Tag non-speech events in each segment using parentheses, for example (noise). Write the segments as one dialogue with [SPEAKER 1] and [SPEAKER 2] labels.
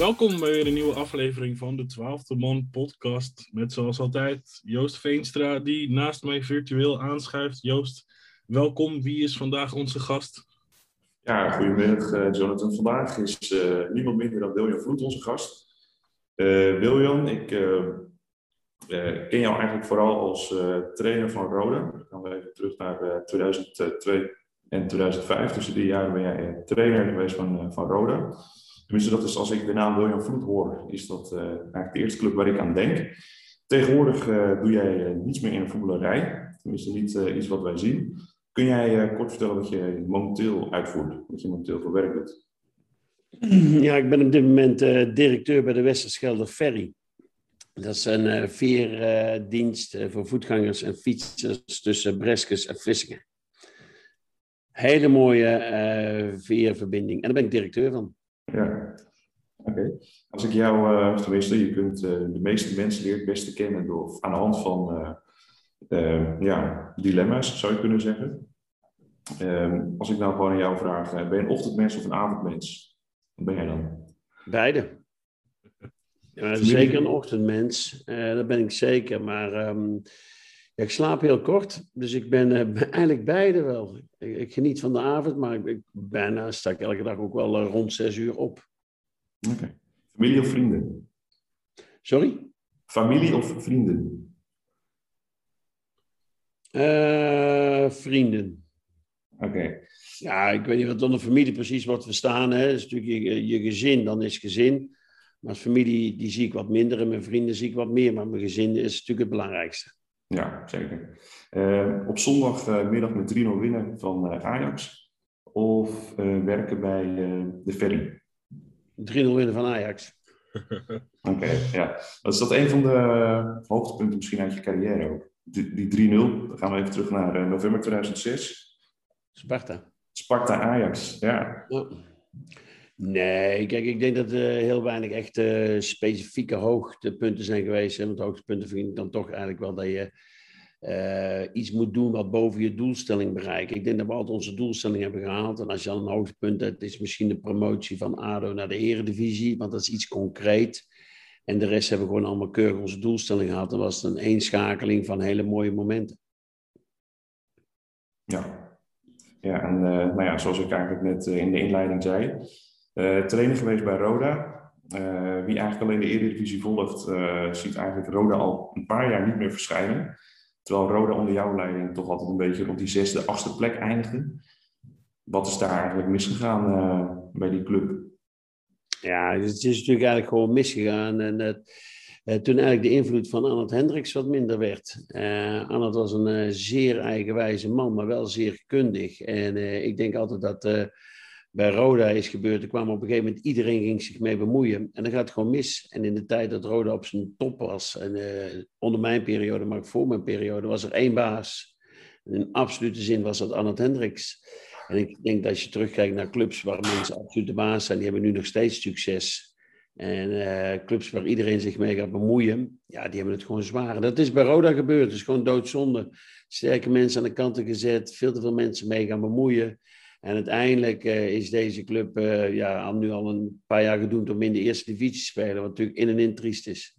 [SPEAKER 1] Welkom bij weer een nieuwe aflevering van de Twaalfde Man podcast. Met zoals altijd Joost Veenstra, die naast mij virtueel aanschuift. Joost, welkom. Wie is vandaag onze gast?
[SPEAKER 2] Ja, goedemiddag uh, Jonathan. Vandaag is uh, niemand minder dan William Vloed onze gast. Uh, William, ik ken jou eigenlijk vooral als trainer van Rode. Dan gaan we even terug naar 2002 en 2005. Tussen die jaren ben jij trainer geweest van, van Rode. Tenminste, dat is als ik de naam William Vloed hoor, is dat eigenlijk de eerste club waar ik aan denk. Tegenwoordig doe jij niets meer in de voetballerij. Tenminste, niet iets wat wij zien. Kun jij kort vertellen wat je momenteel uitvoert, wat je momenteel voor werk? (clears throat)
[SPEAKER 3] Ja, ik ben op dit moment directeur bij de Westerschelde Ferry. Dat is een veerdienst voor voetgangers en fietsers tussen Breskes en Vlissingen. Hele mooie veerverbinding. En daar ben ik directeur van.
[SPEAKER 2] Ja, oké. Als ik jou, tenminste, je kunt de meeste mensen leert het beste kennen door, aan de hand van ja, dilemma's, zou je kunnen zeggen. Um, als ik nou gewoon aan jou vraag, ben je een ochtendmens of een avondmens? Wat ben jij dan?
[SPEAKER 3] Beide. Ja, zeker een ochtendmens, uh, dat ben ik zeker. Maar um, ja, ik slaap heel kort, dus ik ben uh, (laughs) eigenlijk beide wel. Ik, ik, geniet van de avond, maar ik, ik bijna sta ik elke dag ook wel uh, rond zes uur op.
[SPEAKER 2] Oké. Okay. Familie of vrienden?
[SPEAKER 3] Sorry?
[SPEAKER 2] Familie of vrienden?
[SPEAKER 3] vrienden.
[SPEAKER 2] Oké.
[SPEAKER 3] Ja, ik weet niet wat onder familie precies wordt verstaan. Hè. Dat is natuurlijk je, je gezin, dan is gezin. Maar familie, die zie ik wat minder en mijn vrienden zie ik wat meer. Maar mijn gezin is natuurlijk het belangrijkste.
[SPEAKER 2] Ja, zeker. Uh, op zondagmiddag met 3-0 winnen van Ajax. Of werken bij de Ferry?
[SPEAKER 3] 3-0 winnen van Ajax.
[SPEAKER 2] Oké, okay, ja. Dat is dat een van de hoogtepunten misschien uit je carrière ook? Die, die 3-0, dan gaan we even terug naar november 2006.
[SPEAKER 3] Sparta.
[SPEAKER 2] Sparta Ajax, ja. ja.
[SPEAKER 3] Nee, kijk, ik denk dat er heel weinig echt uh, specifieke hoogtepunten zijn geweest. Hè? Want hoogtepunten vind ik dan toch eigenlijk wel dat je uh, iets moet doen wat boven je doelstelling bereikt. Ik denk dat we altijd onze doelstelling hebben gehaald. En als je dan een hoogtepunt hebt, is misschien de promotie van ADO naar de eredivisie. Want dat is iets concreet. En de rest hebben we gewoon allemaal keurig onze doelstelling gehaald. Dan was een eenschakeling van hele mooie momenten.
[SPEAKER 2] Ja, ja, en uh, nou ja, zoals ik eigenlijk net uh, in de inleiding zei, trainer geweest bij Roda. wie eigenlijk alleen de Eredivisie volgt, ziet eigenlijk Roda al een paar jaar niet meer verschijnen. Terwijl Roda onder jouw leiding toch altijd een beetje rond die zesde, achtste plek eindigde. Wat is daar eigenlijk misgegaan bij die club?
[SPEAKER 3] Ja, het is natuurlijk eigenlijk gewoon misgegaan. En toen eigenlijk de invloed van Arnold Hendricks wat minder werd. Uh, Arnold was een zeer eigenwijze man, maar wel zeer kundig. En ik denk altijd dat bij Roda is gebeurd, er kwam op een gegeven moment, iedereen ging zich mee bemoeien. En dan gaat het gewoon mis. En in de tijd dat Roda op zijn top was, en onder mijn periode, maar ook voor mijn periode, was er één baas. In absolute zin was dat Arnold Hendricks. En ik denk dat als je terugkijkt naar clubs waar mensen absoluut de baas zijn, die hebben nu nog steeds succes. En uh, clubs waar iedereen zich mee gaat bemoeien, ja, die hebben het gewoon zwaar. Dat is bij Roda gebeurd. Het is gewoon doodzonde. Sterke mensen aan de kanten gezet, veel te veel mensen mee gaan bemoeien. En uiteindelijk uh, is deze club uh, ja, nu al een paar jaar gedoemd om in de eerste divisie te spelen, wat natuurlijk in en in triest is.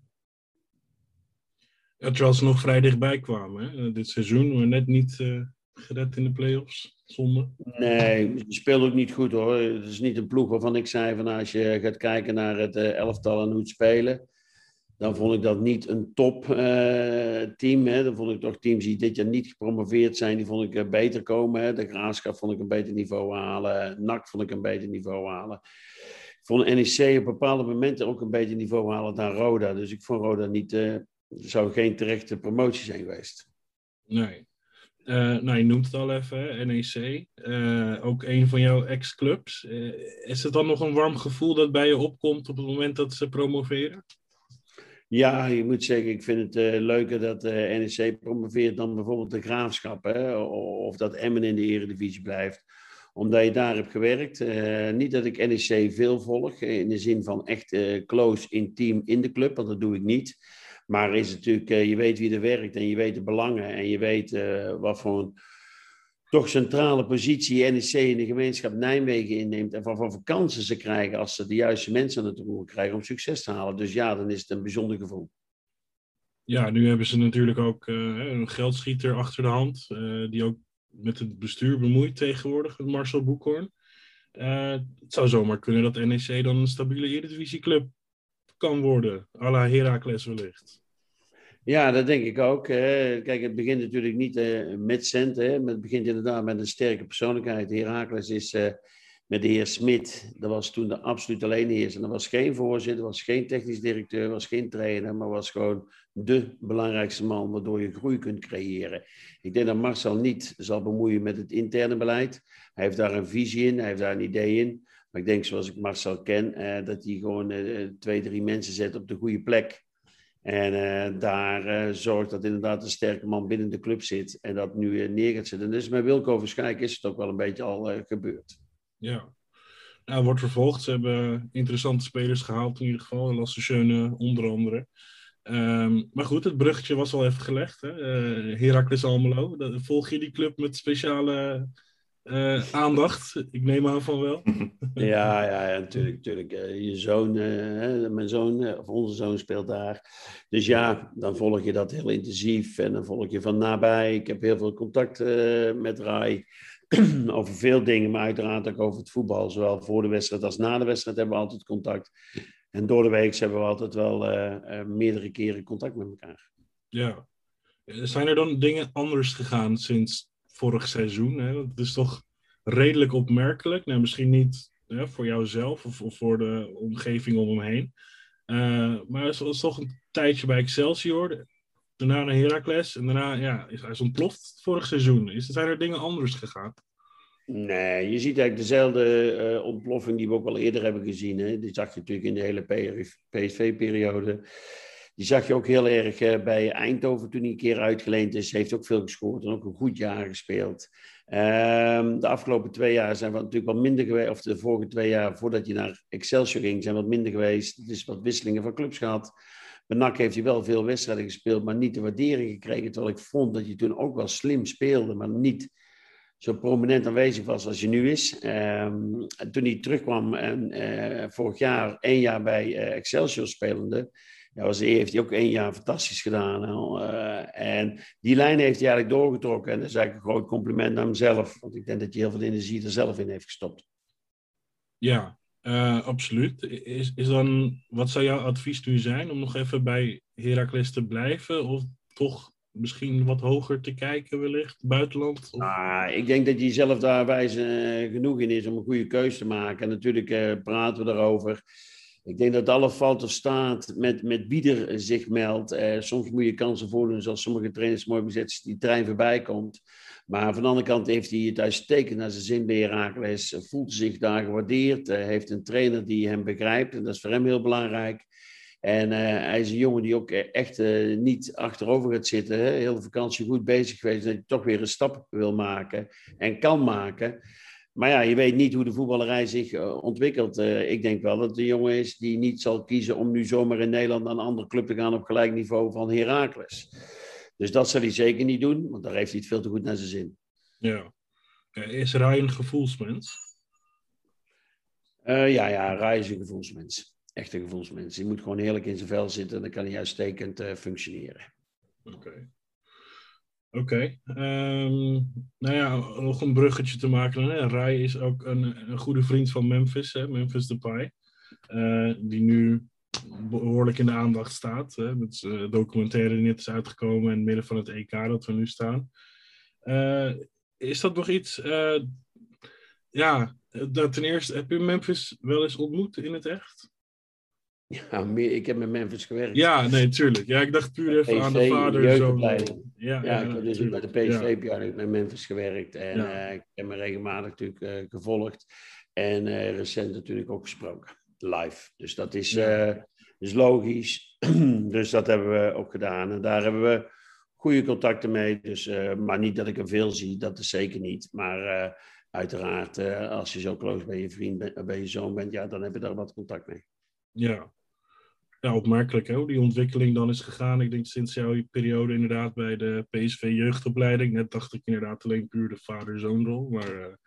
[SPEAKER 1] Ja, terwijl ze nog vrij dichtbij kwamen hè? dit seizoen, maar net niet gered in de play-offs. Zonde.
[SPEAKER 3] Nee, je speelt ook niet goed hoor. Het is niet een ploeg waarvan ik zei van als je gaat kijken naar het elftal en hoe het spelen. Dan vond ik dat niet een top uh, team. Hè. Dan vond ik toch teams die dit jaar niet gepromoveerd zijn, die vond ik uh, beter komen. Hè. De Graafschap vond ik een beter niveau halen. NAC vond ik een beter niveau halen. Ik vond NEC op bepaalde momenten ook een beter niveau halen dan Roda. Dus ik vond Roda niet, zou geen terechte promotie zijn geweest.
[SPEAKER 1] Nee. Uh, nou, je noemt het al even, NEC. Uh, ook een van jouw ex-clubs. Uh, is het dan nog een warm gevoel dat bij je opkomt op het moment dat ze promoveren?
[SPEAKER 3] Ja, je moet zeggen, ik vind het leuker dat NEC promoveert dan bijvoorbeeld de Graafschap. Hè? Of dat Emmen in de Eredivisie blijft. Omdat je daar hebt gewerkt. niet dat ik NEC veel volg, in de zin van echt close, intiem in de club, want dat doe ik niet. Maar is natuurlijk, uh, je weet wie er werkt en je weet de belangen en je weet uh, wat voor toch centrale positie NEC in de gemeenschap Nijmegen inneemt en van, van ze krijgen als ze de juiste mensen aan het roer krijgen om succes te halen. Dus ja, dan is het een bijzonder gevoel.
[SPEAKER 1] Ja, nu hebben ze natuurlijk ook uh, een geldschieter achter de hand, uh, die ook met het bestuur bemoeit tegenwoordig, Marcel Boekhoorn. Uh, het zou zomaar kunnen dat NEC dan een stabiele Eredivisieclub kan worden, à la Heracles wellicht.
[SPEAKER 3] Ja, dat denk ik ook. Kijk, het begint natuurlijk niet uh, met centen. Het begint inderdaad met een sterke persoonlijkheid. Herakles is uh, met de heer Smit. Dat was toen de absoluut alleen heers. En dat was geen voorzitter, was geen technisch directeur, was geen trainer, maar was gewoon de belangrijkste man waardoor je groei kunt creëren. Ik denk dat Marcel niet zal bemoeien met het interne beleid. Hij heeft daar een visie in, hij heeft daar een idee in. Maar ik denk, zoals ik Marcel ken, uh, dat hij gewoon twee, drie mensen zet op de goede plek. En uh, daar uh, zorgt dat inderdaad een sterke man binnen de club zit en dat nu uh, neer gaat zitten. Dus met Wilco Verschijk is het ook wel een beetje al gebeurd.
[SPEAKER 1] Ja, nou, wordt vervolgd. Ze hebben interessante spelers gehaald in ieder geval. Lasse Schöne onder andere. Um, maar goed, het bruggetje was al even gelegd. Hè? Heracles Almelo. Volg je die club met speciale uh, aandacht. Ik neem aan van wel. (laughs)
[SPEAKER 3] ja, ja, ja, natuurlijk. natuurlijk. Uh, je zoon, uh, mijn zoon, of onze zoon speelt daar. Dus ja, dan volg je dat heel intensief en dan volg je van nabij. Ik heb heel veel contact met Rai (clears throat) over veel dingen, maar uiteraard ook over het voetbal. Zowel voor de wedstrijd als na de wedstrijd hebben we altijd contact. En door de week hebben we altijd wel meerdere keren contact met elkaar.
[SPEAKER 1] Ja. Zijn er dan dingen anders gegaan sinds vorig seizoen. Hè? Dat is toch redelijk opmerkelijk. Nou, misschien niet hè, voor jouzelf of, of, voor de omgeving om hem heen. Uh, maar het was toch een tijdje bij Excelsior. Daarna naar Heracles. En daarna ja, is hij ontploft vorig seizoen. Is, zijn er dingen anders gegaan?
[SPEAKER 3] Nee, je ziet eigenlijk dezelfde uh, ontploffing die we ook al eerder hebben gezien. Hè? Die zag je natuurlijk in de hele PSV-periode. Die zag je ook heel erg uh, bij Eindhoven toen hij een keer uitgeleend is. Heeft ook veel gescoord en ook een goed jaar gespeeld. Um, de afgelopen twee jaar zijn we natuurlijk wat minder geweest. Of de vorige twee jaar voordat je naar Excelsior ging, zijn wat minder geweest. Het is wat wisselingen van clubs gehad. Bij NAC heeft hij wel veel wedstrijden gespeeld, maar niet de waardering gekregen. Terwijl ik vond dat je toen ook wel slim speelde, maar niet zo prominent aanwezig was als je nu is. Um, toen hij terugkwam en uh, vorig jaar één jaar bij uh, Excelsior spelende, ja, was, heeft hij ook één jaar fantastisch gedaan. Uh, en die lijn heeft hij eigenlijk doorgetrokken. En dat is eigenlijk een groot compliment aan hemzelf. Want ik denk dat hij heel veel energie er zelf in heeft gestopt.
[SPEAKER 1] Ja, uh, absoluut. Is, is dan, wat zou jouw advies nu zijn om nog even bij Heracles te blijven? Of toch misschien wat hoger te kijken wellicht, buitenland? Of...
[SPEAKER 3] Ah, ik denk dat hij zelf daar wijze uh, genoeg in is om een goede keuze te maken. En natuurlijk praten we erover. Ik denk dat alle valt of staat met, met bieder zich meldt. Eh, soms moet je kansen voordoen, zoals sommige trainers mooi bezet, die trein voorbij komt. Maar van de andere kant heeft hij het uitstekend naar zijn zin bij Herakles. Voelt zich daar gewaardeerd. Heeft een trainer die hem begrijpt. En dat is voor hem heel belangrijk. En uh, hij is een jongen die ook echt uh, niet achterover gaat zitten. Hè? Heel de vakantie goed bezig geweest. Dat hij toch weer een stap wil maken. En kan maken. Maar ja, je weet niet hoe de voetballerij zich uh, ontwikkelt. Uh, ik denk wel dat het een jongen is die niet zal kiezen om nu zomaar in Nederland naar een andere club te gaan op gelijk niveau van Heracles. Dus dat zal hij zeker niet doen, want daar heeft hij het veel te goed naar zijn zin.
[SPEAKER 1] Ja. Is Rai een gevoelsmens?
[SPEAKER 3] Uh, ja, ja, Rai is een gevoelsmens. Echt een gevoelsmens. Hij moet gewoon heerlijk in zijn vel zitten en dan kan hij uitstekend functioneren.
[SPEAKER 1] Oké. Okay. Oké. Okay. Um, nou ja, nog een bruggetje te maken. Hè? Rai is ook een, een goede vriend van Memphis, hè? Memphis Depay. Uh, die nu behoorlijk in de aandacht staat. Hè? Met uh, documentaire die net is uitgekomen in het midden van het EK dat we nu staan. Uh, is dat nog iets... ja, dat ten eerste, heb je Memphis wel eens ontmoet in het echt?
[SPEAKER 3] Ja, meer, ik heb met Memphis gewerkt.
[SPEAKER 1] Ja, nee, tuurlijk. Ja, ik dacht puur even PSV, aan de vader. Zo.
[SPEAKER 3] Ja, ja, ik heb dus bij de PSV ja. met Memphis gewerkt. En uh, ik heb me regelmatig natuurlijk uh, gevolgd. En uh, recent natuurlijk ook gesproken. Live. Dus dat is, is logisch. (clears throat) dus dat hebben we ook gedaan. En daar hebben we goede contacten mee. Dus, maar niet dat ik er veel zie, dat is zeker niet. Maar uiteraard, als je zo close bij je vriend, bij je zoon bent, ja, dan heb je daar wat contact mee.
[SPEAKER 1] Ja, ja, opmerkelijk hè, hoe die ontwikkeling dan is gegaan. Ik denk sinds jouw periode inderdaad bij de PSV jeugdopleiding. Net dacht ik inderdaad alleen puur de vader-zoonrol. Maar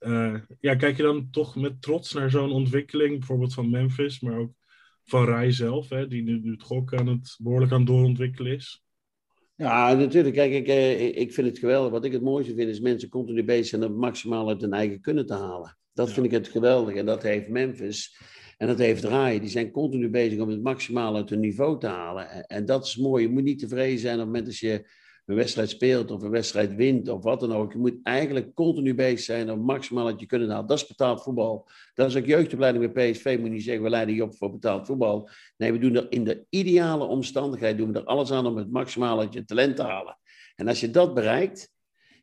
[SPEAKER 1] uh, ja, kijk je dan toch met trots naar zo'n ontwikkeling, bijvoorbeeld van Memphis, maar ook van Rai zelf, hè, die nu, het gok aan het behoorlijk aan het doorontwikkelen is?
[SPEAKER 3] Ja, natuurlijk. Kijk, ik, ik vind het geweldig. Wat ik het mooiste vind, is mensen continu bezig zijn om het maximaal uit hun eigen kunnen te halen. Dat vind ik het geweldig. En dat heeft Memphis. En dat heeft Rai. Die zijn continu bezig om het maximaal uit hun niveau te halen. En dat is mooi. Je moet niet tevreden zijn op het moment dat je een wedstrijd speelt of een wedstrijd wint of wat dan ook. Je moet eigenlijk continu bezig zijn om maximaal uit je kunnen halen. Dat is betaald voetbal. Dat is ook jeugdopleiding bij PSV. Moet je niet zeggen, we leiden je op voor betaald voetbal. Nee, we doen er in de ideale omstandigheid doen we er alles aan om het maximaal uit je talent te halen. En als je dat bereikt,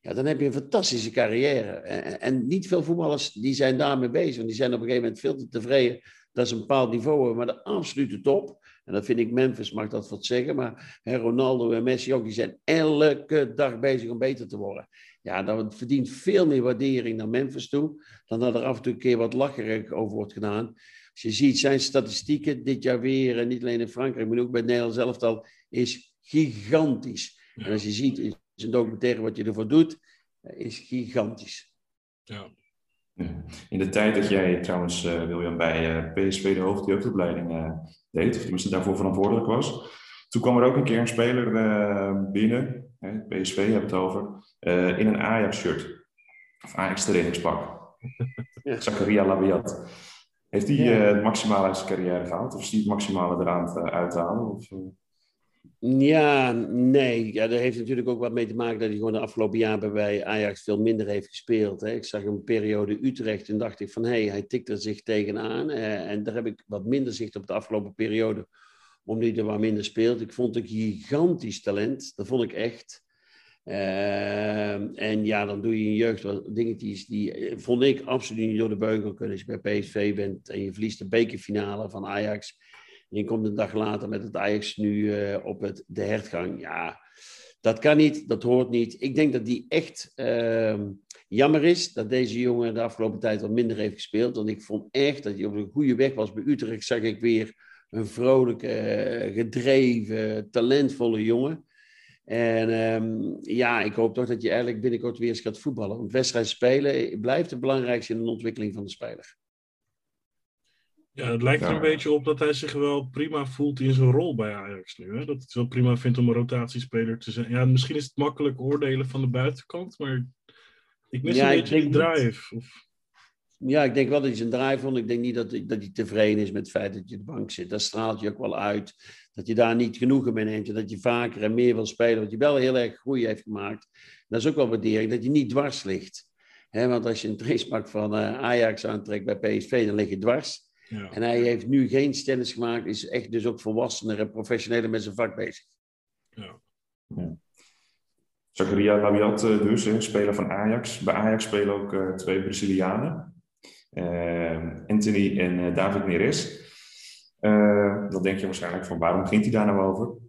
[SPEAKER 3] ja, dan heb je een fantastische carrière. En, en, niet veel voetballers die zijn daarmee bezig. Want die zijn op een gegeven moment veel te tevreden dat ze een bepaald niveau. Maar de absolute top, en dat vind ik Memphis, mag dat wat zeggen. Maar hè, Ronaldo en Messi ook, die zijn elke dag bezig om beter te worden. Ja, dat verdient veel meer waardering naar Memphis toe. Dan dat er af en toe een keer wat lacherig over wordt gedaan. Als je ziet, zijn statistieken dit jaar weer, en niet alleen in Frankrijk, maar ook bij Nederland zelf al, is gigantisch. En als je ziet in zijn documentaire wat je ervoor doet, is gigantisch.
[SPEAKER 2] Ja. In de tijd dat jij trouwens, uh, William, bij uh, eh, PSV de hoofdjeugdopleiding uh, deed, of tenminste daarvoor verantwoordelijk was, toen kwam er ook een keer een speler binnen, hè, PSV heb het over, in een Ajax-shirt. Of Ajax-trainingspak. (laughs) Ja. Zakaria Labiat. Heeft hij het maximale uit zijn carrière gehaald? Of is hij het maximale eraan te halen? Of,
[SPEAKER 3] ja, nee. Ja, dat heeft natuurlijk ook wat mee te maken dat hij gewoon de afgelopen jaren bij Ajax veel minder heeft gespeeld. Hè. Ik zag een periode Utrecht en dacht ik van hé, hey, hij tikt er zich tegenaan. Uh, en daar heb ik wat minder zicht op de afgelopen periode, omdat hij er wat minder speelt. Ik vond het gigantisch talent, dat vond ik echt. Uh, en ja, dan doe je in jeugd wat dingetjes die, eh, vond ik, absoluut niet door de beugel kunnen. Als je bij PSV bent en je verliest de bekerfinale van Ajax je komt een dag later met het Ajax nu uh, op het, de hertgang. Ja, dat kan niet, dat hoort niet. Ik denk dat die echt uh, jammer is dat deze jongen de afgelopen tijd wat minder heeft gespeeld. Want ik vond echt dat hij op een goede weg was. Bij Utrecht zag ik weer een vrolijke, gedreven, talentvolle jongen. En um, ja, ik hoop toch dat je eigenlijk binnenkort weer eens gaat voetballen. Want wedstrijd spelen blijft het belangrijkste in de ontwikkeling van de speler.
[SPEAKER 1] Ja, het lijkt er een beetje op dat hij zich wel prima voelt in zijn rol bij Ajax nu. Hè? Dat hij het wel prima vindt om een rotatiespeler te zijn. Ja, misschien is het makkelijk oordelen van de buitenkant, maar ik mis een beetje die drive. Of...
[SPEAKER 3] Ja, ik denk wel dat hij zijn drive vond. Ik denk niet dat, dat hij tevreden is met het feit dat je op de bank zit. Dat straalt je ook wel uit. Dat je daar niet genoegen mee neemt. En dat je vaker en meer wil spelen. Wat je wel heel erg groei heeft gemaakt. Dat is ook wel waardering. Dat je niet dwars ligt. want als je een (laughs) tracepak van uh, Ajax aantrekt bij PSV, dan lig je dwars. En hij heeft nu geen stennis gemaakt, is echt dus ook volwassener en professioneler met zijn vak bezig. Ja.
[SPEAKER 2] ja. Zakaria Labiat eh, dus, hè, speler van Ajax. Bij Ajax spelen ook uh, twee Brazilianen. Uh, Anthony en uh, David Neres. dan denk je waarschijnlijk van waarom ging hij daar nou over?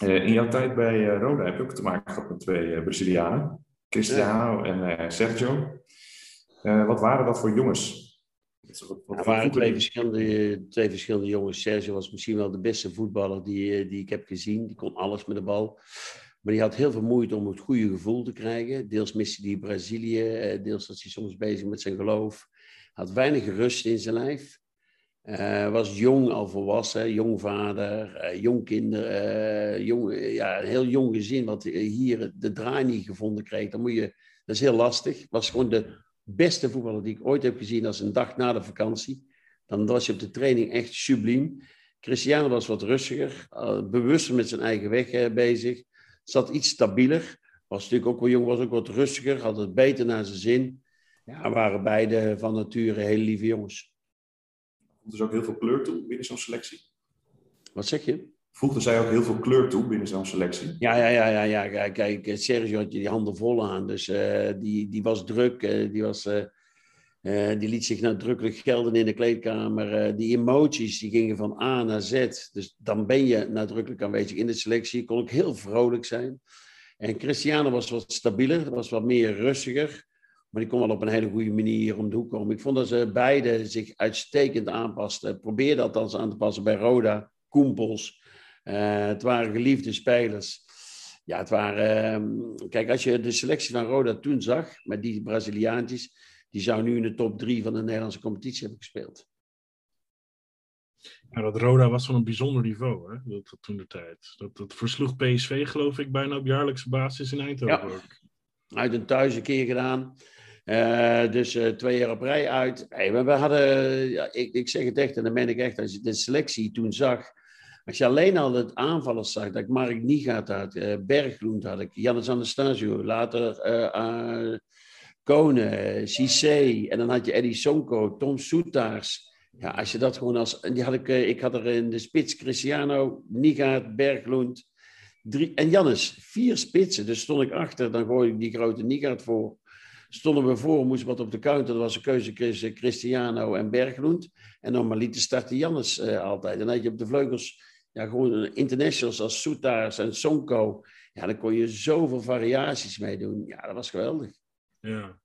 [SPEAKER 2] in jouw tijd bij Roda heb je ook te maken gehad met twee Brazilianen. Cristiano en Sergio. wat waren dat voor jongens?
[SPEAKER 3] Er waren twee verschillende, twee verschillende jongens. Sergio was misschien wel de beste voetballer die, eh, die ik heb gezien. Die kon alles met de bal. Maar die had heel veel moeite om het goede gevoel te krijgen. Deels miste hij Brazilië, eh, deels was hij soms bezig met zijn geloof. Had weinig rust in zijn lijf. Uh, was jong al volwassen, jong vader, uh, jong kinder, jong, ja, een heel jong gezin, wat hier de draai niet gevonden kreeg. Dan moet je, dat is heel lastig. Was gewoon de beste voetballer die ik ooit heb gezien als een dag na de vakantie. Dan was je op de training echt subliem. Cristiano was wat rustiger, uh, bewuster met zijn eigen weg uh, bezig. Zat iets stabieler. Was natuurlijk ook wel jong, was ook wat rustiger. Had het beter naar zijn zin. Ja, waren beide van nature hele lieve jongens.
[SPEAKER 2] Er ook heel veel kleur toe binnen zo'n selectie.
[SPEAKER 3] Wat zeg je?
[SPEAKER 2] Voegde zij ook heel veel kleur toe binnen zo'n selectie.
[SPEAKER 3] Ja, ja, ja, ja, ja. Kijk, Sergio had je die handen vol aan. Dus uh, die, die was druk. Uh, die, was, die liet zich nadrukkelijk gelden in de kleedkamer. die emoties die gingen van A naar Z. Dus dan ben je nadrukkelijk aanwezig in de selectie. Kon ook heel vrolijk zijn. En Cristiano was wat stabieler. Was wat meer rustiger. Maar die kon wel op een hele goede manier om de hoek komen. Ik vond dat ze beide zich uitstekend aanpasten. Probeerden althans aan te passen bij Roda koempels. Het waren geliefde spelers. Ja, het waren... Ehm, kijk, als je de selectie van Roda toen zag, met die Braziliaantjes, die zou nu in de top drie van de Nederlandse competitie hebben gespeeld.
[SPEAKER 1] Ja, dat Roda was van een bijzonder niveau, hè? Dat, dat toen de tijd. Dat, dat versloeg PSV, geloof ik, bijna op jaarlijkse basis in Eindhoven ja.
[SPEAKER 3] Uit een thuis een keer gedaan. Uh, dus uh, twee jaar op rij uit. Hey, we hadden, ja, ik, ik zeg het echt, en dan ben ik echt, als je de selectie toen zag. Als je alleen al het aanvallers zag, dat ik Mark Niegaard had, uh, Bergloend had ik, Jannes Anastasio, later Kone, Cissé, en dan had je Eddie Sonko, Tom Soetaars. Ja, als je dat gewoon als. Die had ik, eh, ik had er in de spits Cristiano, Nigaard, Berglund. Drie, en Jannes, vier spitsen. Dus stond ik achter, dan gooi ik die grote Nigaard voor. Stonden we voor, moest wat op de counter. Dat was een keuze tussen Cristiano en Berglund. En normaliter startte Jannes uh, altijd. En dan had je op de vleugels ja, gewoon internationals als Soetaars en Sonko. Ja, dan kon je zoveel variaties mee doen. Ja, dat was geweldig.
[SPEAKER 1] Ja,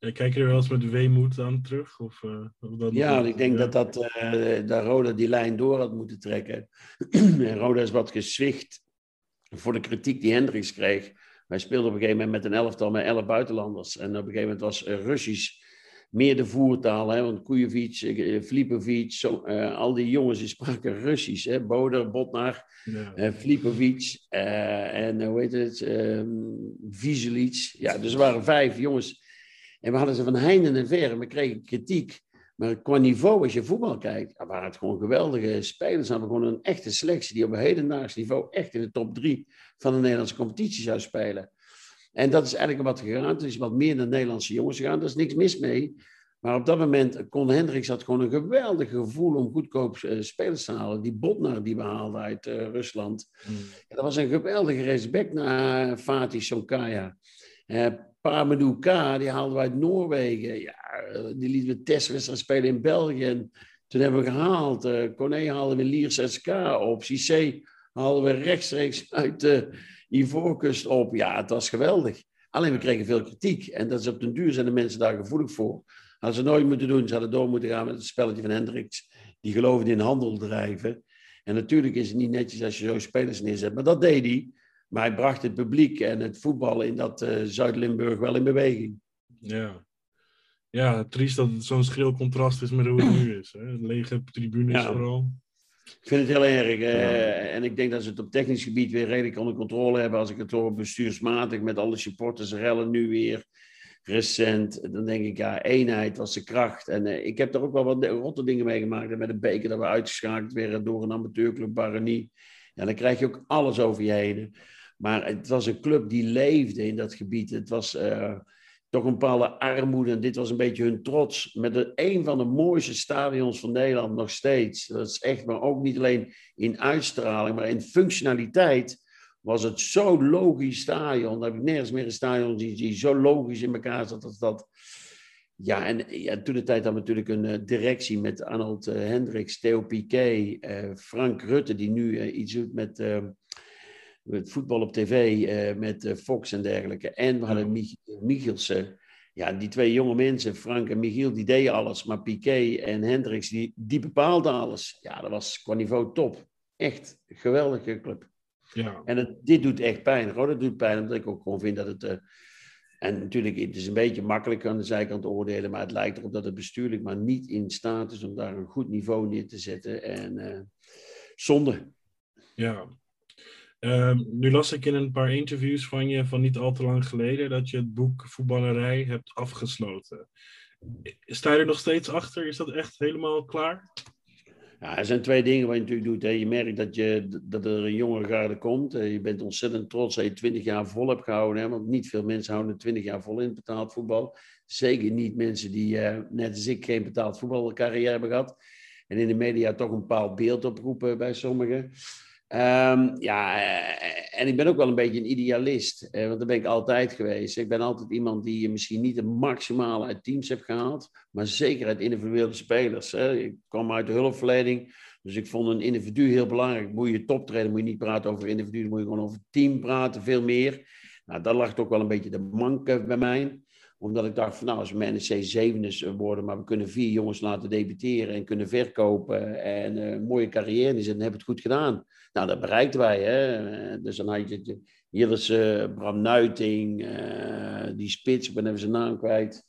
[SPEAKER 1] Kijk je er wel eens met weemoed aan terug? Of, uh,
[SPEAKER 3] of dat ja, ik denk dat, dat, uh, dat Roda die lijn door had moeten trekken. (clears throat) en Roda is wat gezwicht voor de kritiek die Hendricks kreeg. Wij speelden op een gegeven moment met een elftal met elf buitenlanders. En op een gegeven moment was Russisch meer de voertaal. Hè? Want Kujevic, Flipovic, zo, al die jongens die spraken Russisch. Hè? Boder, Botnar, ja. Flipovic en hoe heet het? Uh, Ja, dus er waren vijf jongens en we hadden ze van heinde en ver en we kregen kritiek. Maar qua niveau, als je voetbal kijkt, ja, waren het gewoon geweldige spelers. Ze hadden gewoon een echte selectie die op een hedendaags niveau echt in de top drie van de Nederlandse competitie zou spelen. En dat is eigenlijk wat gegaan. Het is wat meer naar Nederlandse jongens gegaan. Daar is niks mis mee. Maar op dat moment kon Hendricks had gewoon een geweldig gevoel om goedkoop uh, spelers te halen. Die Botnar die we haalden uit uh, Rusland. Mm. Ja, dat was een geweldige respect naar Fatih Sonkaya. Uh, K, die haalden we uit Noorwegen. Ja, die lieten we testwedstrijd spelen in België. En toen hebben we gehaald. Uh, Corné haalden we Liers SK op. Cissé haalden we rechtstreeks uit de Ivoorkust op. Ja, het was geweldig. Alleen we kregen veel kritiek. En dat is op den duur zijn de mensen daar gevoelig voor. Hadden ze nooit moeten doen. Ze hadden door moeten gaan met het spelletje van Hendricks. Die geloofde in handel drijven. En natuurlijk is het niet netjes als je zo spelers neerzet. Maar dat deed hij. Maar hij bracht het publiek en het voetbal in dat uh, Zuid-Limburg wel in beweging.
[SPEAKER 1] Ja. Ja, triest dat het zo'n schril contrast is met hoe het (clears throat) nu is. Hè? Lege tribunes ja. vooral.
[SPEAKER 3] Ik vind het heel erg. Uh, en ik denk dat ze het op technisch gebied weer redelijk onder controle hebben. Als ik het hoor bestuursmatig met alle supporters rellen nu weer recent. Dan denk ik, ja, eenheid was de kracht. En uh, ik heb er ook wel wat rotte dingen meegemaakt. Met een beker dat we uitgeschakeld werden door een amateurclub Barani. Ja, dan krijg je ook alles over je heen. Maar het was een club die leefde in dat gebied. Het was uh, toch een bepaalde armoede. En dit was een beetje hun trots. Met een, een van de mooiste stadions van Nederland nog steeds. Dat is echt, maar ook niet alleen in uitstraling, maar in functionaliteit was het zo logisch stadion. Daar heb ik nergens meer een stadion die, die zo logisch in elkaar zat als dat. Ja, en ja, toen de tijd we natuurlijk een uh, directie met Arnold uh, Hendricks, Theo Piquet, uh, Frank Rutte, die nu iets doet met het voetbal op tv uh, met uh, Fox en dergelijke. En we hadden Mich Michelsen. Ja, die twee jonge mensen, Frank en Michiel, die deden alles. Maar Piquet en Hendricks, die, die bepaalden alles. Ja, dat was qua niveau top. Echt een geweldige club. Ja. En het, dit doet echt pijn. Gewoon, dat doet pijn, omdat ik ook gewoon vind dat het... Uh, en natuurlijk, het is een beetje makkelijk aan de zijkant oordelen, maar het lijkt erop dat het bestuurlijk maar niet in staat is om daar een goed niveau neer te zetten. En zonde.
[SPEAKER 1] Ja, Ehm, nu las ik in een paar interviews van je van niet al te lang geleden dat je het boek Voetballerij hebt afgesloten. Sta je er nog steeds achter? Is dat echt helemaal klaar?
[SPEAKER 3] Ja, er zijn twee dingen wat je natuurlijk doet. Je merkt dat, je, dat er een jonge garde komt. Je bent ontzettend trots dat je twintig jaar vol hebt gehouden. Hè, want niet veel mensen houden twintig jaar vol in betaald voetbal. Zeker niet mensen die, uh, net als ik, geen betaald voetbalcarrière hebben gehad. En in de media toch een bepaald beeld oproepen bij sommigen. Um, ja, eh, en ik ben ook wel een beetje een idealist, eh, want dat ben ik altijd geweest. Ik ben altijd iemand die misschien niet het maximale uit teams heeft gehaald, maar zeker uit individuele spelers. Ik kwam uit de hulpverlening, dus ik vond een individu heel belangrijk. Moet je toptreden, moet je niet praten over individu, moet je gewoon over team praten, veel meer. Nou, dat lag ook wel een beetje de manke bij mij. Omdat ik dacht van nou, als we met NEC zevende worden, maar we kunnen vier jongens laten debuteren en kunnen verkopen en een mooie carrière inzetten, dan hebben we het goed gedaan. Nou, dat bereikten wij. Hè? Dus dan had je Jillis, Bram Nuiting, die spits, ik ben even zijn naam kwijt.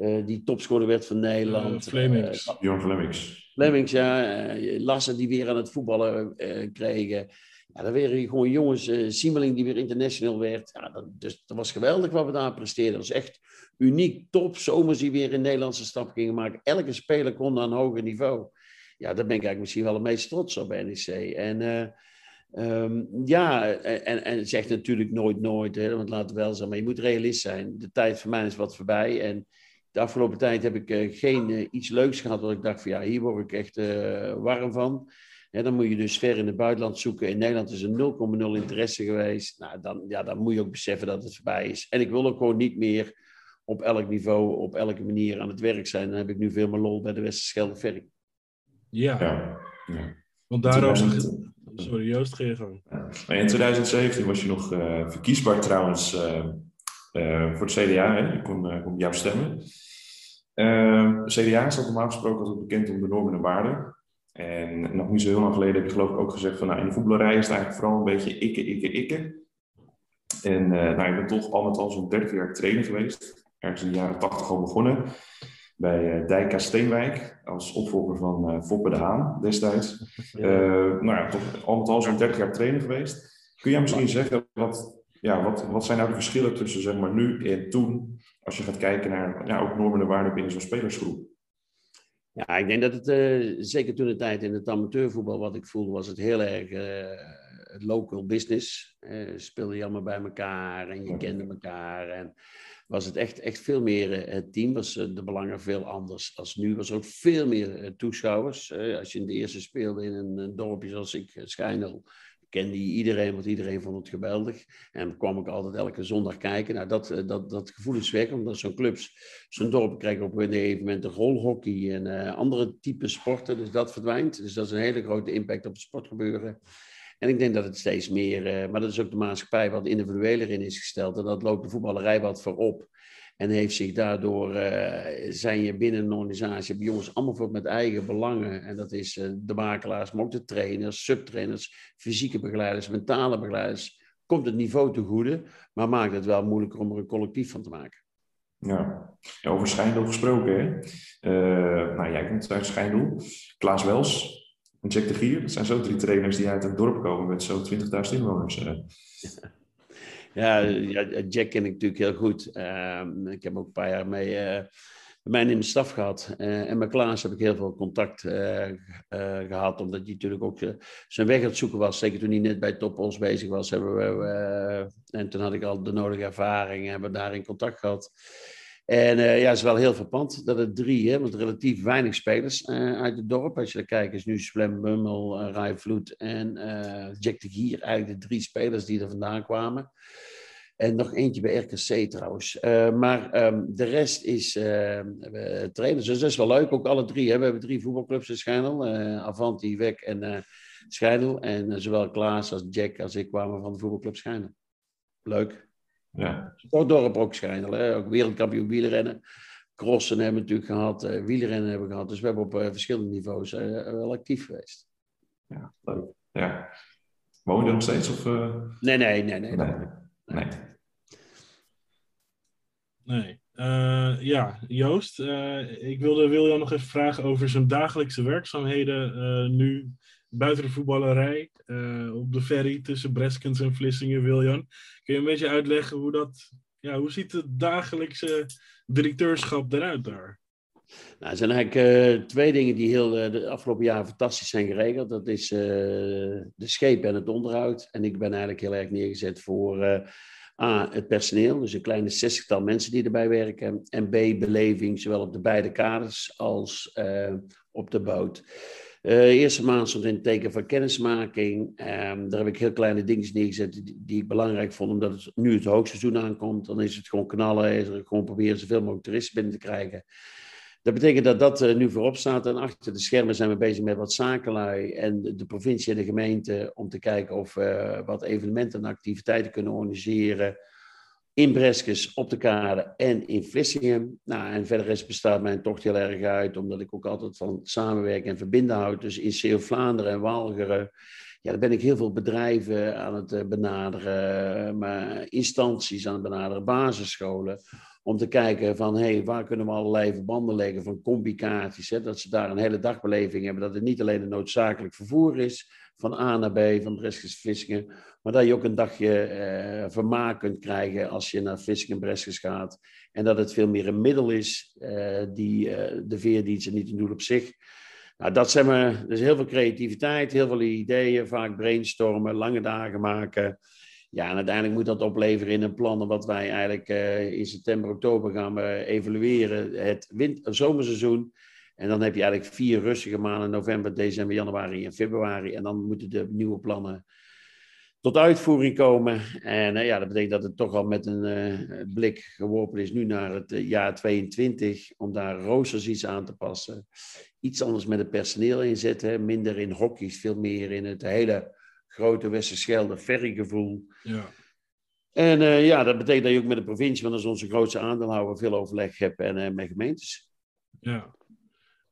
[SPEAKER 3] Uh, die topscorer werd van Nederland.
[SPEAKER 1] Uh, Flemings.
[SPEAKER 2] Uh, Bjorn Flemings.
[SPEAKER 3] Flemings, ja. Lassen die weer aan het voetballen kregen. Ja, dan weer gewoon jongens. Siemeling die weer international werd. Ja, dat, dus, dat was geweldig wat we daar presteerden. Dat was echt uniek, top. Zomers die weer in Nederlandse stap gingen maken. Elke speler kon aan een hoger niveau. Ja, daar ben ik eigenlijk misschien wel het meest trots op bij NEC. En... Um, ja, en, en zegt natuurlijk nooit nooit, hè, want laten we wel zijn, maar je moet realist zijn. De tijd voor mij is wat voorbij en de afgelopen tijd heb ik uh, geen uh, iets leuks gehad wat ik dacht van ja, hier word ik echt uh, warm van. Ja, dan moet je dus ver in het buitenland zoeken. In Nederland is er 0,0 interesse geweest. Nou, dan, ja, dan moet je ook beseffen dat het voorbij is. En ik wil ook gewoon niet meer op elk niveau, op elke manier aan het werk zijn. Dan heb ik nu veel meer lol bij de Westerschelde Ferry.
[SPEAKER 1] Ja. ja. ja. Want daarom... Sorry, Joost, ga je gang.
[SPEAKER 2] In 2017 was je nog verkiesbaar trouwens uh, voor het CDA, hè? ik kon, uh, kon jou stemmen. Uh, CDA is normaal gesproken altijd bekend om de normen en waarden. En nog niet zo heel lang geleden heb je geloof ik ook gezegd van nou, in de voetballerij is het eigenlijk vooral een beetje ikke, ikke, ikke. En nou, ik ben toch al met al zo'n 30 jaar trainer geweest. Ergens in de jaren 80 al begonnen. Bij Dijka Steenwijk als opvolger van Foppe de Haan destijds. (laughs) Ja. nou ja, toch al met al zo'n 30 jaar trainer geweest. Kun jij misschien zeggen wat ja, wat, wat zijn nou de verschillen tussen zeg maar, nu en toen, als je gaat kijken naar ja, ook normen en waarden binnen zo'n spelersgroep?
[SPEAKER 3] Ja, ik denk dat het, uh, zeker toen de tijd in het amateurvoetbal, wat ik voelde, was het heel erg uh, local business. Uh, speelde je allemaal bij elkaar en je kende elkaar. En was het echt, echt veel meer het team, was de belangen veel anders als nu. Was er ook veel meer toeschouwers. als je in de eerste speelde in een, een dorpje zoals ik, Schijnel, kende iedereen, want iedereen vond het geweldig. En kwam ik altijd elke zondag kijken. Nou, dat, eh, dat, dat gevoel is weg, omdat zo'n clubs, zo'n dorp krijgt op een gegeven moment rolhockey en uh, andere type sporten. Dus dat verdwijnt. Dus dat is een hele grote impact op het sportgebeuren. En ik denk dat het steeds meer, uh, maar dat is ook de maatschappij wat individueler in is gesteld. En dat loopt de voetballerij wat voorop. En heeft zich daardoor, uh, zijn je binnen een organisatie, hebben jongens allemaal voor met eigen belangen. En dat is uh, de makelaars, maar ook de trainers, subtrainers, fysieke begeleiders, mentale begeleiders. Komt het niveau te goede, maar maakt het wel moeilijker om er een collectief van te maken.
[SPEAKER 2] Ja, ja over Schijndel gesproken. Hè? Uh, nou, jij komt uit Schijndel. Klaas Wels en Jack de Gier. Dat zijn zo drie trainers die uit een dorp komen met zo'n 20.000 inwoners. Ja. (laughs)
[SPEAKER 3] Ja, ja, Jack ken ik natuurlijk heel goed. Uh, ik heb ook een paar jaar mee, uh, mij in de staf gehad. Uh, en met Klaas heb ik heel veel contact eh, gehad, omdat hij natuurlijk ook zijn weg aan het zoeken was. Zeker toen hij net bij Topos bezig was. Hebben we, en toen had ik al de nodige ervaring en hebben daar in contact gehad. En ja, het is wel heel verpand dat het drie, hè, want relatief weinig spelers uit het dorp. Als je dan kijkt, is nu Splem Bummel, uh, Rai Vloed en Jack de Gier eigenlijk de drie spelers die er vandaan kwamen. En nog eentje bij RKC trouwens. Maar um, de rest is uh, trainers. Dus dat is wel leuk. Ook alle drie. Hè. We hebben drie voetbalclubs in Schijnel. Uh, Avanti, Wek en Schijnel. En zowel Klaas als Jack als ik kwamen van de voetbalclub Schijnel. Leuk.
[SPEAKER 2] Ja.
[SPEAKER 3] dorp ook Schijnel. Hè. Ook wereldkampioen wielrennen. Crossen hebben we natuurlijk gehad. wielrennen hebben we gehad. Dus we hebben op verschillende niveaus wel actief geweest.
[SPEAKER 2] Ja, leuk. Ja. Woon je nog steeds? Of,
[SPEAKER 3] nee, nee, nee. nee. nee.
[SPEAKER 2] nee.
[SPEAKER 1] Nee. Uh, ja, Joost, uh, ik wilde Wiljan nog even vragen over zijn dagelijkse werkzaamheden uh, nu buiten de voetballerij, op de ferry tussen Breskens en Vlissingen, Wiljan. Kun je een beetje uitleggen hoe dat, ja, hoe ziet het dagelijkse directeurschap eruit daar?
[SPEAKER 3] Nou, er zijn eigenlijk twee dingen die heel de afgelopen jaren fantastisch zijn geregeld. Dat is de schepen en het onderhoud. En ik ben eigenlijk heel erg neergezet voor A, het personeel, dus een kleine zestigtal mensen die erbij werken. En B, beleving, zowel op de beide kaders als op de boot. De eerste maand stond in het teken van kennismaking. Um, daar heb ik heel kleine dingen neergezet die, ik belangrijk vond, omdat het nu het hoogseizoen aankomt. Dan is het gewoon knallen, is er gewoon proberen zoveel mogelijk toeristen binnen te krijgen. Dat betekent dat dat uh, nu voorop staat. En achter de schermen zijn we bezig met wat zakenlui en de, de provincie en de gemeente om te kijken of we wat evenementen en activiteiten kunnen organiseren in Breskes, op de kade en in Vlissingen. Nou, en verder is bestaat mijn tocht heel erg uit, omdat ik ook altijd van samenwerken en verbinden houd. Dus in Zeeuw-Vlaanderen en Walcheren, ja, daar ben ik heel veel bedrijven aan het eh, benaderen, maar instanties aan het benaderen, basisscholen. Om te kijken van, hé, hey, waar kunnen we allerlei verbanden leggen van complicaties. Hè, dat ze daar een hele dagbeleving hebben, dat het niet alleen een noodzakelijk vervoer is, van A naar B, van Breskes Vissingen. Maar dat je ook een dagje eh, vermaak kunt krijgen als je naar Vissingen Breskes gaat. En dat het veel meer een middel is, uh, die, uh, de veerdienst en niet een doel op zich. Nou, dat zijn we, dus heel veel creativiteit, heel veel ideeën, vaak brainstormen, lange dagen maken. Ja, en uiteindelijk moet dat opleveren in een plan wat wij eigenlijk uh, in september, oktober gaan evalueren. Het zomerseizoen. En dan heb je eigenlijk vier rustige maanden, november, december, januari en februari. En dan moeten de nieuwe plannen tot uitvoering komen. En uh, ja, dat betekent dat het toch al met een uh, blik geworpen is nu naar het uh, jaar 22, om daar roosters iets aan te passen. Iets anders met het personeel inzetten, minder in hokjes, veel meer in het hele grote Westerschelde ferrygevoel.
[SPEAKER 1] Ja.
[SPEAKER 3] En ja, dat betekent dat je ook met de provincie, want dat is onze grootste aandeelhouder, veel overleg hebt en met gemeentes.
[SPEAKER 1] Ja.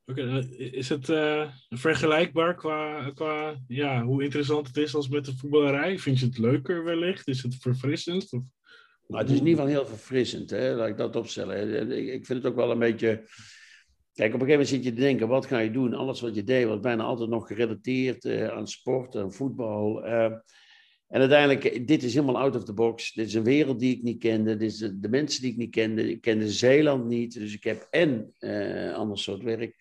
[SPEAKER 1] Oké, is het uh, vergelijkbaar qua, qua ja, hoe interessant het is als met de voetballerij? Vind je het leuker wellicht? Is het verfrissend?
[SPEAKER 3] Nou, het is in ieder geval heel verfrissend, hè? laat ik dat opstellen. Ik vind het ook wel een beetje... Kijk, op een gegeven moment zit je te denken, wat ga je doen? Alles wat je deed was bijna altijd nog gerelateerd aan sport, aan voetbal. En uiteindelijk, dit is helemaal out of the box. Dit is een wereld die ik niet kende. Dit is de, de mensen die ik niet kende. Ik kende Zeeland niet. Dus ik heb en uh, ander soort werk.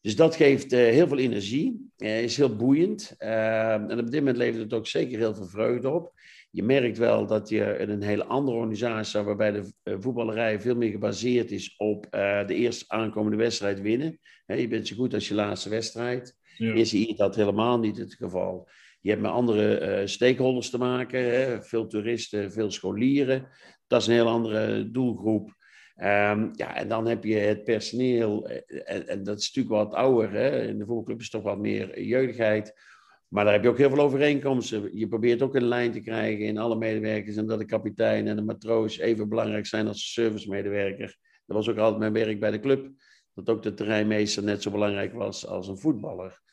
[SPEAKER 3] Dus dat geeft uh, heel veel energie. Uh, is heel boeiend. en op dit moment levert het ook zeker heel veel vreugde op. Je merkt wel dat je in een hele andere organisatie, waarbij de voetballerij veel meer gebaseerd is op de eerste aankomende wedstrijd winnen. je bent zo goed als je laatste wedstrijd. Ja. Is hier dat helemaal niet het geval. Je hebt met andere uh, stakeholders te maken, hè? veel toeristen, veel scholieren. Dat is een heel andere doelgroep. Um, ja, en dan heb je het personeel, en, en, dat is natuurlijk wat ouder. Hè? In de voetbalclub is toch wat meer jeugdigheid. Maar daar heb je ook heel veel overeenkomsten. Je probeert ook een lijn te krijgen in alle medewerkers. En dat de kapitein en de matroos even belangrijk zijn als de servicemedewerker. Dat was ook altijd mijn werk bij de club. Dat ook de terreinmeester net zo belangrijk was als een voetballer.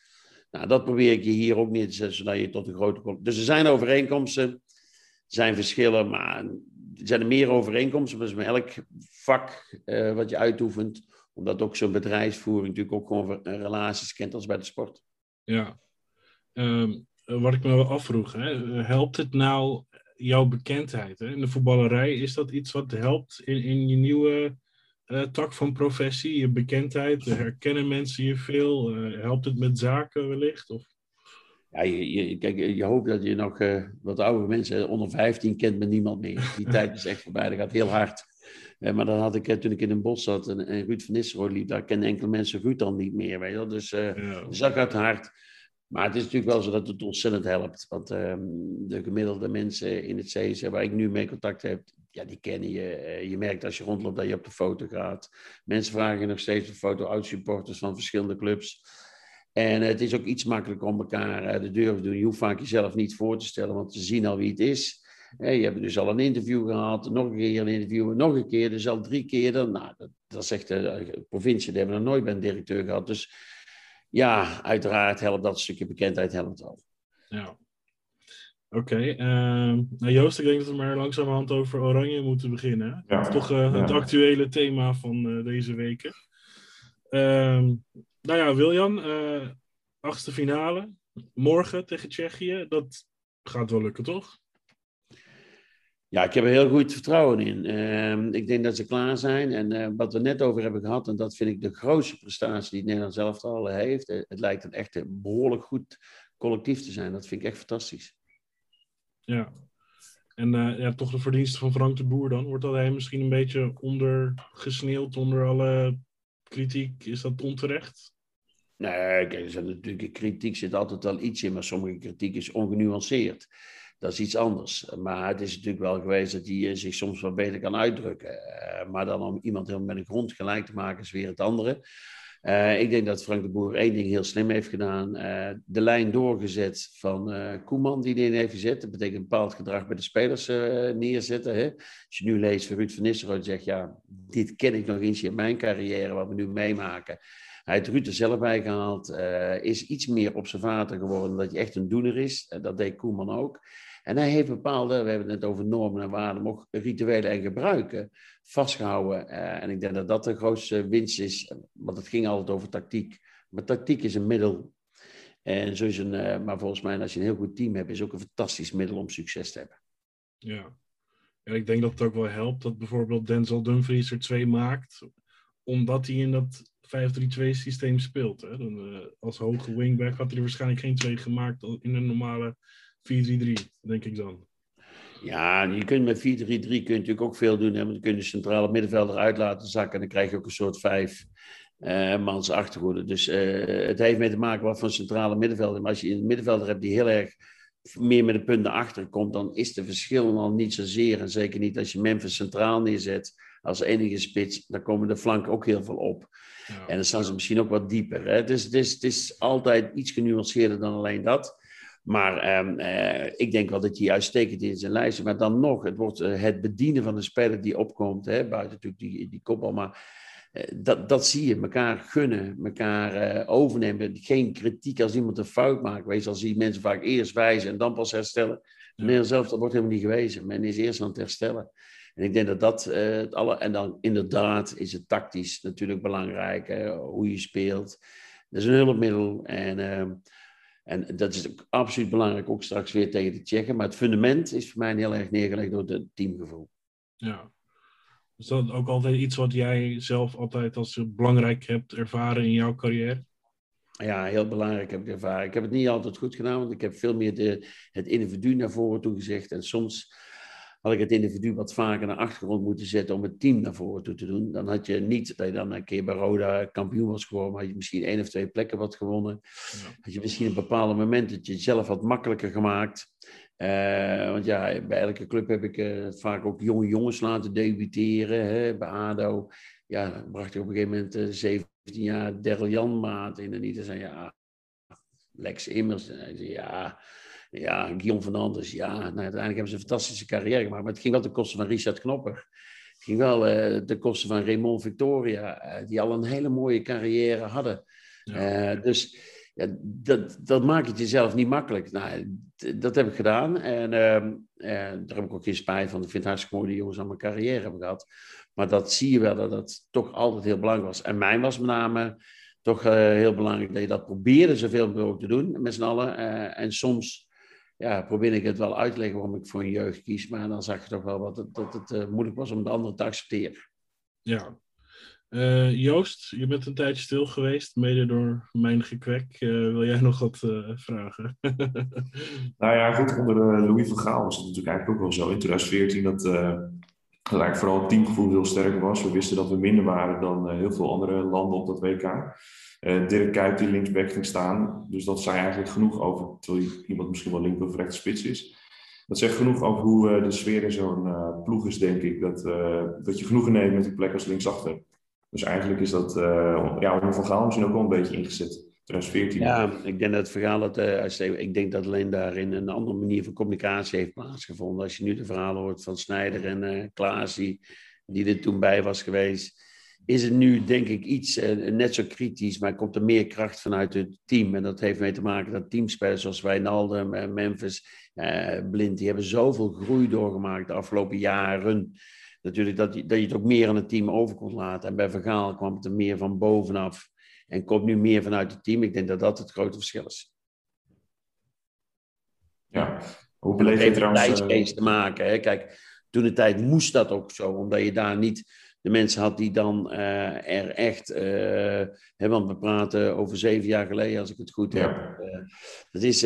[SPEAKER 3] Nou, dat probeer ik je hier ook neer te zetten, zodat je tot een grote. Dus er zijn overeenkomsten, er zijn verschillen, maar er zijn er meer overeenkomsten. Dus met elk vak uh, wat je uitoefent, omdat ook zo'n bedrijfsvoering natuurlijk ook gewoon relaties kent als bij de sport.
[SPEAKER 1] Ja, um, wat ik me wel afvroeg, hè? helpt het nou jouw bekendheid hè? in de voetballerij? Is dat iets wat helpt in, in je nieuwe uh, tak van professie, je bekendheid? Herkennen mensen je veel? Uh, helpt het met zaken wellicht? Of?
[SPEAKER 3] Ja, je, je, kijk, je hoopt dat je nog uh, wat oude mensen, onder 15 kent men niemand meer. Die tijd is echt voorbij, dat gaat heel hard. maar dan had ik, toen ik in een bos zat en, en Ruud van Nistelrooy liep, daar kennen enkele mensen Ruud dan niet meer. Weet je Dus ja. dus dat gaat hard. Maar het is natuurlijk wel zo dat het ontzettend helpt. Want uh, de gemiddelde mensen in het CSC waar ik nu mee contact heb, ja, die kennen je. Eh, je merkt als je rondloopt dat je op de foto gaat. Mensen vragen nog steeds een foto uit supporters van verschillende clubs. En het is ook iets makkelijker om elkaar eh, de deur te doen. Je hoeft vaak jezelf niet voor te stellen, want ze zien al wie het is. Je hebt dus al een interview gehad, nog een keer een interview, nog een keer, dus al drie keer. Dan, nou, dat, zegt de provincie, die hebben nog nooit bij een directeur gehad. Dus ja, uiteraard helpt dat stukje bekendheid helpt wel.
[SPEAKER 1] Ja. Oké, okay, uh, nou Joost, ik denk dat we maar langzamerhand over Oranje moeten beginnen. Ja, toch ja. het actuele thema van uh, deze weken. Ehm, nou ja, Wiljan, uh, achtste finale, morgen tegen Tsjechië, dat gaat wel lukken, toch?
[SPEAKER 3] Ja, ik heb er heel goed vertrouwen in. Uh, ik denk dat ze klaar zijn. En uh, wat we net over hebben gehad, en dat vind ik de grootste prestatie die het Nederlands elftal heeft. Het lijkt een echt behoorlijk goed collectief te zijn. Dat vind ik echt fantastisch.
[SPEAKER 1] Ja. En uh, ja, toch de verdiensten van Frank de Boer dan? Wordt dat hij misschien een beetje ondergesneeuwd onder alle kritiek? Is dat onterecht?
[SPEAKER 3] Nee, kijk, natuurlijk kritiek zit altijd wel iets in, maar sommige kritiek is ongenuanceerd. Dat is iets anders. Maar het is natuurlijk wel geweest dat hij eh, zich soms wat beter kan uitdrukken. Uh, maar dan om iemand helemaal met een grond gelijk te maken is weer het andere. Uh, ik denk dat Frank de Boer één ding heel slim heeft gedaan. Uh, de lijn doorgezet van uh, Koeman die erin heeft gezet. Dat betekent een bepaald gedrag bij de spelers neerzetten. Hè? Als je nu leest van Ruud van Nistelrooy zegt... ja, dit ken ik nog eens in mijn carrière, wat we nu meemaken. Hij heeft Ruud er zelf bij gehaald. is iets meer observator geworden, dat hij echt een doener is. dat deed Koeman ook. En hij heeft bepaalde, we hebben het net over normen en waarden, ook rituelen en gebruiken vastgehouden. Uh, en ik denk dat dat de grootste winst is, want het ging altijd over tactiek. Maar tactiek is een middel. En zo een, uh, maar volgens mij, als je een heel goed team hebt, is ook een fantastisch middel om succes te hebben.
[SPEAKER 1] Ja. En ik denk dat het ook wel helpt dat bijvoorbeeld Denzel Dumfries er twee maakt, omdat hij in dat 5-3-2 systeem speelt. Hè? Dan, uh, als hoge wingback had hij er waarschijnlijk geen twee gemaakt in een normale 4-3-3, denk ik dan.
[SPEAKER 3] Ja, je kunt met 4-3-3 kun je natuurlijk ook veel doen. Hè? Want dan kun je de centrale middenvelder uit laten zakken. En dan krijg je ook een soort vijf uh, mans achterhoede. Dus uh, het heeft mee te maken wat voor centrale middenvelder. Maar als je een middenvelder hebt die heel erg meer met de punten achter komt, dan is de verschil al niet zozeer. En zeker niet als je Memphis centraal neerzet als enige spits. Dan komen de flanken ook heel veel op. Ja. En dan staan ze misschien ook wat dieper. Hè? Dus het is, het is altijd iets genuanceerder dan alleen dat. Maar ehm, eh, ik denk wel dat hij uitstekend in zijn lijst Maar dan nog, het wordt eh, het bedienen van de speler die opkomt. Hè, buiten natuurlijk die, die kopbal. Maar eh, dat, dat zie je. Elkaar gunnen, elkaar overnemen. Geen kritiek als iemand een fout maakt. Wees al zie mensen vaak eerst wijzen en dan pas herstellen. Ja. zelf, dat wordt helemaal niet gewezen. Men is eerst aan het herstellen. En ik denk dat dat het alle. En dan inderdaad is het tactisch natuurlijk belangrijk. Hè, hoe je speelt. Dat is een hulpmiddel. En ehm, en dat is absoluut belangrijk, ook straks weer tegen de Tsjechen. Maar het fundament is voor mij heel erg neergelegd door het teamgevoel.
[SPEAKER 1] Ja. Is dat ook altijd iets wat jij zelf altijd als belangrijk hebt ervaren in jouw carrière?
[SPEAKER 3] Ja, heel belangrijk heb ik ervaren. Ik heb het niet altijd goed gedaan, want ik heb veel meer de, het individu naar voren toe gezegd. En soms had ik het individu wat vaker naar achtergrond moeten zetten om het team naar voren toe te doen. Dan had je niet dat je dan een keer bij Roda kampioen was geworden, maar had je misschien één of twee plekken wat gewonnen. Ja. Had je misschien een bepaalde moment dat je het zelf wat makkelijker gemaakt. Uh, want ja, bij elke club heb ik uh, vaak ook jonge jongens laten debuteren. Hè, bij ADO ja, bracht ik op een gegeven moment uh, eh, 17 jaar Daryl Jan maat in. En iedereen zei ja, Lex Immers. En hij zei ja, ja, Guillaume van Anders, ja. Nou, uiteindelijk hebben ze een fantastische carrière gemaakt. Maar het ging wel ten koste van Richard Knopper. Het ging wel uh, ten koste van Raymond Victoria. Uh, die al een hele mooie carrière hadden. Ja. Uh, dus ja, dat, dat maakt het jezelf niet makkelijk. Nou, dat heb ik gedaan. En ehm, daar heb ik ook geen spijt van. Ik vind het hartstikke mooi die jongens aan mijn carrière hebben gehad. Maar dat zie je wel dat dat toch altijd heel belangrijk was. En mij was met name toch heel belangrijk dat je dat probeerde zoveel mogelijk te doen met z'n allen. en soms ja, probeer ik het wel uit te leggen waarom ik voor een jeugd kies. Maar dan zag je toch wel wat het, dat het uh, moeilijk was om de andere te accepteren.
[SPEAKER 1] Ja. Uh, Joost, je bent een tijdje stil geweest, mede door mijn gekwek. Uh, wil jij nog wat vragen? (laughs)
[SPEAKER 2] nou ja, goed, onder Louis van Gaal was het natuurlijk eigenlijk ook wel zo in 2014 dat, dat eigenlijk vooral het teamgevoel heel sterk was. We wisten dat we minder waren dan heel veel andere landen op dat WK. Uh, Dirk Kuyt die linksback ging staan. Dus dat zei eigenlijk genoeg over, terwijl iemand misschien wel linker of rechts spits is. Dat zegt genoeg over hoe uh, de sfeer in zo'n uh, ploeg is, denk ik. Dat, dat je genoegen neemt met die plek als linksachter. Dus eigenlijk is dat, ja, om Van Gaal misschien ook wel een beetje ingezet. 2014.
[SPEAKER 3] Ja, ik denk dat het verhaal dat, ik denk dat alleen daarin een andere manier van communicatie heeft plaatsgevonden. Als je nu de verhalen hoort van Snijder en Klaas, die er toen bij was geweest is het nu denk ik iets uh, net zo kritisch, maar komt er meer kracht vanuit het team. En dat heeft mee te maken dat teamspelers zoals Wijnaldum, uh, Memphis, uh, Blind, die hebben zoveel groei doorgemaakt de afgelopen jaren. Natuurlijk dat, je, dat je het ook meer aan het team over kon laten. En bij Vergaal kwam het er meer van bovenaf en komt nu meer vanuit het team. Ik denk dat dat het grote verschil is.
[SPEAKER 2] Ja, hoe beleef je trouwens...
[SPEAKER 3] Het te maken. Hè? Kijk, toen de tijd moest dat ook zo, omdat je daar niet de mensen had die dan uh, er echt, uh, want we praten over zeven jaar geleden, als ik het goed heb. Uh, dat is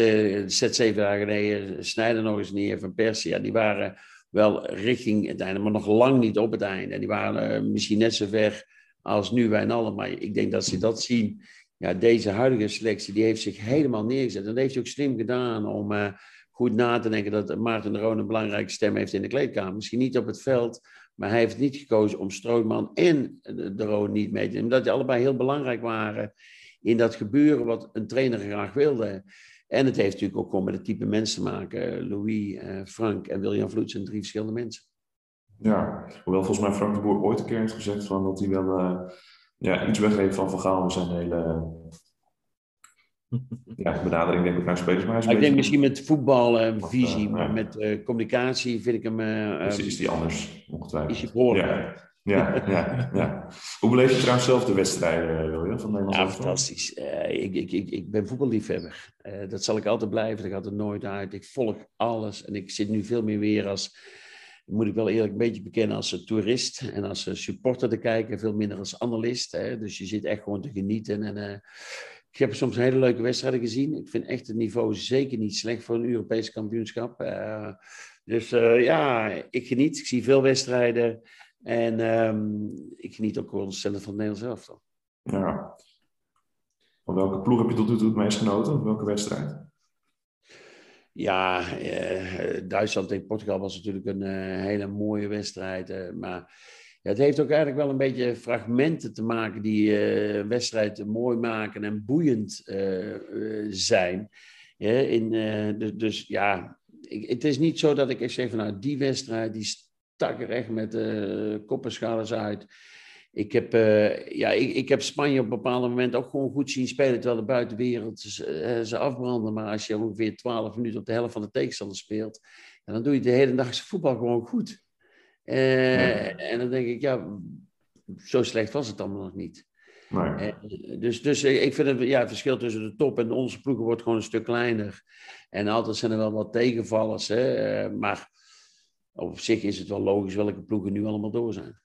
[SPEAKER 3] zet zeven jaar geleden, snijden nog eens neer van Persia. Die waren wel richting het einde, maar nog lang niet op het einde. En die waren misschien net zo ver als nu wij allen. Maar ik denk dat ze dat zien. Ja, deze huidige selectie, die heeft zich helemaal neergezet. En dat heeft hij ook slim gedaan om goed na te denken dat Maarten de Roon een belangrijke stem heeft in de kleedkamer. Misschien niet op het veld, Maar hij heeft niet gekozen om Strootman en de Roon niet mee te nemen. Omdat die allebei heel belangrijk waren in dat gebeuren wat een trainer graag wilde. En het heeft natuurlijk ook gewoon met het type mensen te maken. Louis, eh, Frank en William Vloed zijn drie verschillende mensen.
[SPEAKER 2] Ja, hoewel volgens mij Frank de Boer ooit een keer heeft gezegd van dat hij wel uh, ja, iets weggeeft van Van Gaal zijn hele (laughs) ja, benadering denk ik naar spelers. Maar
[SPEAKER 3] ik denk misschien met voetbal en visie, uh, maar met uh, communicatie vind ik hem...
[SPEAKER 2] is, is die anders, ongetwijfeld.
[SPEAKER 3] Is hij behoorlijk.
[SPEAKER 2] Ja. Ja, ja, ja. Hoe beleef je trouwens zelf de wedstrijden, William, van Nederland?
[SPEAKER 3] Ja, fantastisch. Ik, ik, ik, ik ben voetballiefhebber. Dat zal ik altijd blijven, dat gaat er nooit uit. Ik volg alles en ik zit nu veel meer weer als, moet ik wel eerlijk een beetje bekennen, als toerist en als supporter te kijken, veel minder als analist. Hè. Dus je zit echt gewoon te genieten. En, uh, ik heb soms hele leuke wedstrijden gezien. Ik vind echt het niveau zeker niet slecht voor een Europees kampioenschap. dus ja, ik geniet. Ik zie veel wedstrijden. En um, ik geniet ook ontzettend van het Nederlands elftal.
[SPEAKER 2] Ja. Van welke ploeg heb je tot nu toe het meest genoten? Welke wedstrijd?
[SPEAKER 3] Ja, eh, Duitsland tegen Portugal was natuurlijk een uh, hele mooie wedstrijd. Maar het heeft ook eigenlijk wel een beetje fragmenten te maken die een wedstrijd mooi maken en boeiend zijn. Ja, in, dus, dus, ja, ik, het is niet zo dat ik zeg van nou, die wedstrijd die stak er echt met uh, kop uit. Ik heb, ja, ik, ik heb Spanje op een bepaald moment ook gewoon goed zien spelen, terwijl de buitenwereld ze, afbranden. Maar als je ongeveer 12 minuten op de helft van de tegenstander speelt, dan doe je de hele dag voetbal gewoon goed. Ja. En dan denk ik, ja, zo slecht was het allemaal nog niet.
[SPEAKER 2] Nee.
[SPEAKER 3] dus, dus ik vind het, ja, het verschil tussen de top en onze ploegen wordt gewoon een stuk kleiner. En altijd zijn er wel wat tegenvallers. Hè? maar op zich is het wel logisch welke ploegen nu allemaal door zijn.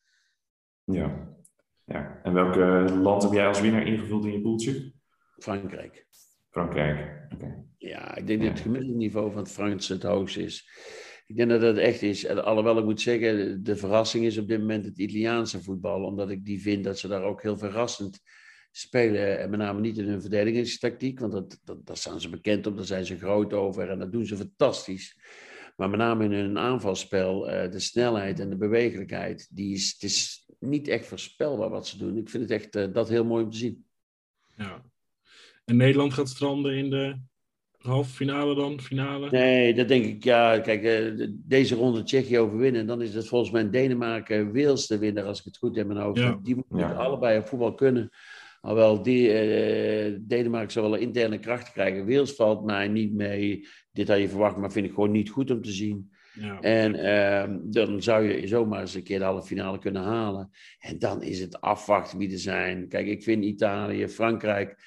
[SPEAKER 2] Ja. ja. En welke land heb jij als winnaar ingevuld in je poeltje?
[SPEAKER 3] Frankrijk.
[SPEAKER 2] Frankrijk, oké.
[SPEAKER 3] Ja, ik denk dat het gemiddelde niveau van het Frans het hoogste is. Ik denk dat dat echt is. Alhoewel ik moet zeggen, de verrassing is op dit moment het Italiaanse voetbal. Omdat ik die vind dat ze daar ook heel verrassend spelen. En met name niet in hun verdedigingstactiek. Want dat, dat, daar staan ze bekend op, daar zijn ze groot over. En dat doen ze fantastisch. Maar met name in hun aanvalspel, uh, de snelheid en de bewegelijkheid, die is, het is niet echt voorspelbaar wat ze doen. Ik vind het echt uh, dat heel mooi om te zien.
[SPEAKER 1] Ja. En Nederland gaat stranden in de halve finale dan, finale?
[SPEAKER 3] Nee, dat denk ik, ja. Kijk, uh, deze ronde Tsjechië overwinnen, dan is het volgens mij Denemarken Wales de winnaar, als ik het goed heb in mijn hoofd. Ja. Die moeten ja. allebei op voetbal kunnen. Alhoewel die, uh, Denemarken zou wel een interne kracht krijgen. Wales valt mij niet mee. Dit had je verwacht, maar vind ik gewoon niet goed om te zien. Ja. En uh, dan zou je zomaar eens een keer de halve finale kunnen halen. En dan is het afwachten wie er zijn. Kijk, ik vind Italië, Frankrijk,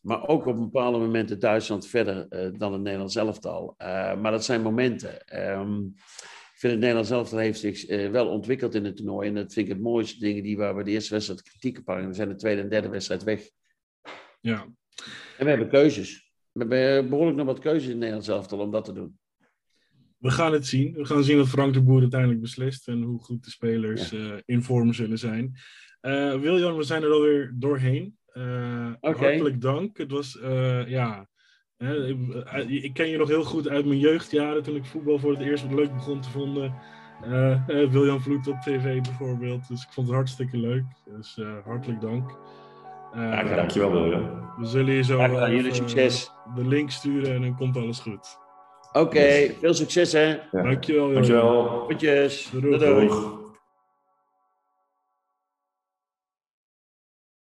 [SPEAKER 3] maar ook op bepaalde momenten Duitsland verder uh, dan het Nederlands elftal. Uh, maar dat zijn momenten. Um, ik vind het Nederlands elftal heeft zich uh, wel ontwikkeld in het toernooi. En dat vind ik het mooiste dingen die waar we de eerste wedstrijd kritiek op hangen. We zijn de tweede en derde wedstrijd weg.
[SPEAKER 1] Ja.
[SPEAKER 3] En we hebben keuzes. We hebben behoorlijk nog wat keuzes in het Nederlands elftal om dat te doen.
[SPEAKER 1] We gaan het zien. We gaan zien wat Frank de Boer uiteindelijk beslist. En hoe goed de spelers ja. in vorm zullen zijn. Wiljan, we zijn er alweer doorheen. Uh, okay. Hartelijk dank. Het was, ja, ik, ik, ken je nog heel goed uit mijn jeugdjaren toen ik voetbal voor het eerst wat leuk begon te vinden. Uh, William Vloed op tv bijvoorbeeld. Dus ik vond het hartstikke leuk. Dus uh, hartelijk dank.
[SPEAKER 2] Uh, ja, dankjewel William.
[SPEAKER 1] We zullen je zo
[SPEAKER 3] jullie succes.
[SPEAKER 1] de link sturen en dan komt alles goed.
[SPEAKER 3] Oké, okay, yes. veel succes hè.
[SPEAKER 1] Ja. Dankjewel.
[SPEAKER 2] Dankjewel.
[SPEAKER 3] Goedjes.
[SPEAKER 1] Doei. Doei.